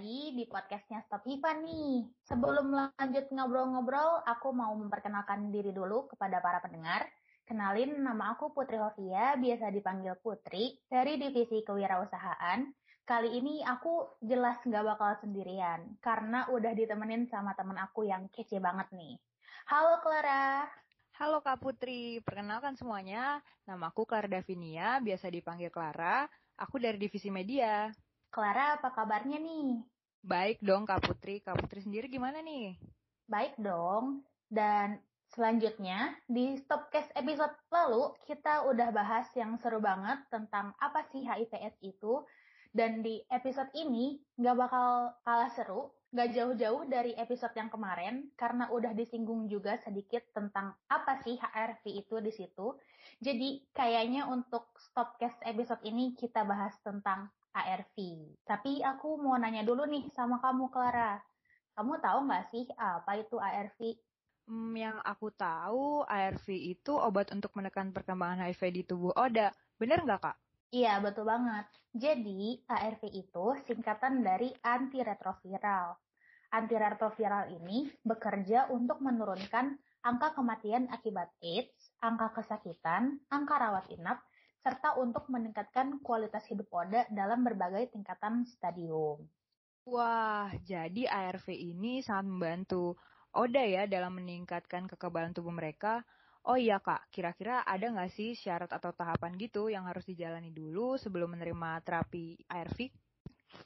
di podcastnya Stop Iva nih. Sebelum lanjut ngobrol-ngobrol, aku mau memperkenalkan diri dulu kepada para pendengar. Kenalin, nama aku Putri Hovia, biasa dipanggil Putri, dari Divisi Kewirausahaan. Kali ini aku jelas nggak bakal sendirian, karena udah ditemenin sama temen aku yang kece banget nih. Halo Clara. Halo Kak Putri, perkenalkan semuanya. Nama aku Clara Davinia, biasa dipanggil Clara. Aku dari Divisi Media. Clara, apa kabarnya nih? Baik dong Kak Putri. Kak Putri sendiri gimana nih? Baik dong. Dan selanjutnya di Stopcast episode lalu kita udah bahas yang seru banget tentang apa sih HIV/AIDS itu. Dan di episode ini nggak bakal kalah seru, nggak jauh-jauh dari episode yang kemarin karena udah disinggung juga sedikit tentang apa sih HRV itu di situ. Jadi kayaknya untuk Stopcast episode ini kita bahas tentang ARV. Tapi aku mau nanya dulu nih sama kamu, Clara. Kamu tahu nggak sih apa itu ARV? Hmm, yang aku tahu, ARV itu obat untuk menekan perkembangan HIV di tubuh Oda. Bener nggak, Kak? Iya, betul banget. Jadi, ARV itu singkatan dari antiretroviral. Antiretroviral ini bekerja untuk menurunkan angka kematian akibat AIDS, angka kesakitan, angka rawat inap, serta untuk meningkatkan kualitas hidup Oda dalam berbagai tingkatan stadium. Wah, jadi ARV ini sangat membantu Oda ya dalam meningkatkan kekebalan tubuh mereka. Oh iya kak, kira-kira ada nggak sih syarat atau tahapan gitu yang harus dijalani dulu sebelum menerima terapi ARV?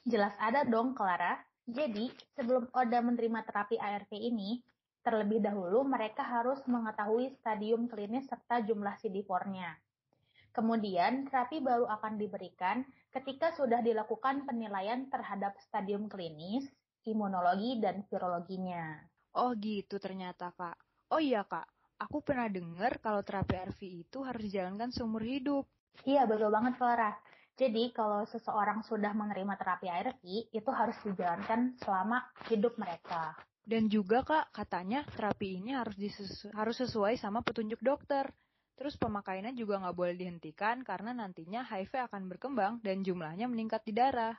Jelas ada dong, Clara. Jadi, sebelum Oda menerima terapi ARV ini, terlebih dahulu mereka harus mengetahui stadium klinis serta jumlah CD4-nya. Kemudian, terapi baru akan diberikan ketika sudah dilakukan penilaian terhadap stadium klinis, imunologi, dan virologinya. Oh gitu ternyata kak. Oh iya kak, aku pernah dengar kalau terapi ARV itu harus dijalankan seumur hidup. Iya, betul banget Clara. Jadi, kalau seseorang sudah menerima terapi ARV, itu harus dijalankan selama hidup mereka. Dan juga kak, katanya terapi ini harus, disesu harus sesuai sama petunjuk dokter. Terus pemakaiannya juga nggak boleh dihentikan karena nantinya HIV akan berkembang dan jumlahnya meningkat di darah.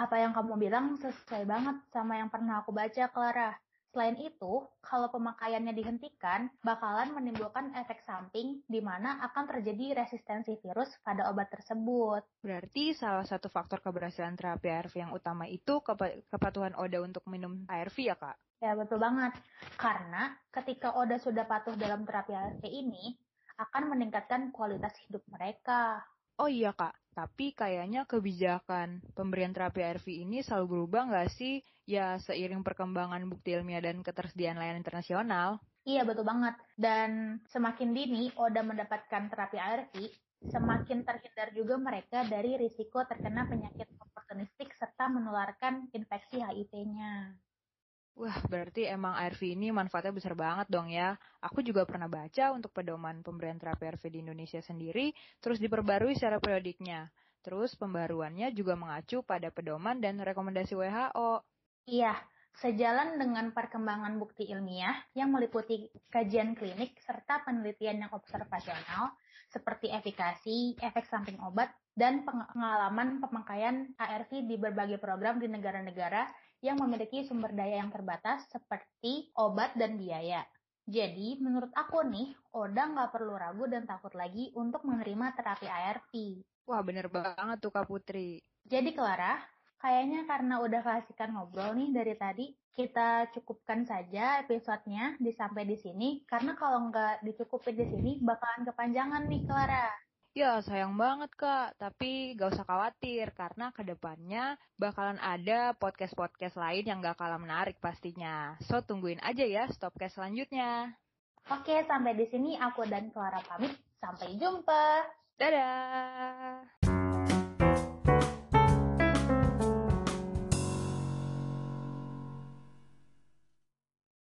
Apa yang kamu bilang sesuai banget sama yang pernah aku baca, Clara. Selain itu, kalau pemakaiannya dihentikan, bakalan menimbulkan efek samping di mana akan terjadi resistensi virus pada obat tersebut. Berarti salah satu faktor keberhasilan terapi ARV yang utama itu kep kepatuhan ODA untuk minum ARV ya, Kak? Ya, betul banget. Karena ketika ODA sudah patuh dalam terapi ARV ini, akan meningkatkan kualitas hidup mereka. Oh iya kak, tapi kayaknya kebijakan pemberian terapi ARV ini selalu berubah nggak sih? Ya seiring perkembangan bukti ilmiah dan ketersediaan layanan internasional. Iya betul banget. Dan semakin dini Oda mendapatkan terapi ARV, semakin terhindar juga mereka dari risiko terkena penyakit oportunistik serta menularkan infeksi HIV-nya. Wah, berarti emang ARV ini manfaatnya besar banget dong ya. Aku juga pernah baca untuk pedoman pemberian terapi ARV di Indonesia sendiri, terus diperbarui secara periodiknya. Terus pembaruannya juga mengacu pada pedoman dan rekomendasi WHO. Iya, sejalan dengan perkembangan bukti ilmiah yang meliputi kajian klinik serta penelitian yang observasional, seperti efikasi, efek samping obat, dan pengalaman pemakaian ARV di berbagai program di negara-negara yang memiliki sumber daya yang terbatas seperti obat dan biaya. Jadi, menurut aku nih, Oda nggak perlu ragu dan takut lagi untuk menerima terapi ARV. Wah, bener banget tuh Kak Putri. Jadi, Clara, kayaknya karena udah keasikan ngobrol nih dari tadi, kita cukupkan saja episodenya di sampai di sini, karena kalau nggak dicukupin di sini, bakalan kepanjangan nih, Clara. Ya, sayang banget Kak. Tapi gak usah khawatir, karena ke depannya bakalan ada podcast-podcast lain yang gak kalah menarik pastinya. So, tungguin aja ya stopcast selanjutnya. Oke, sampai di sini aku dan Clara pamit. Sampai jumpa. Dadah!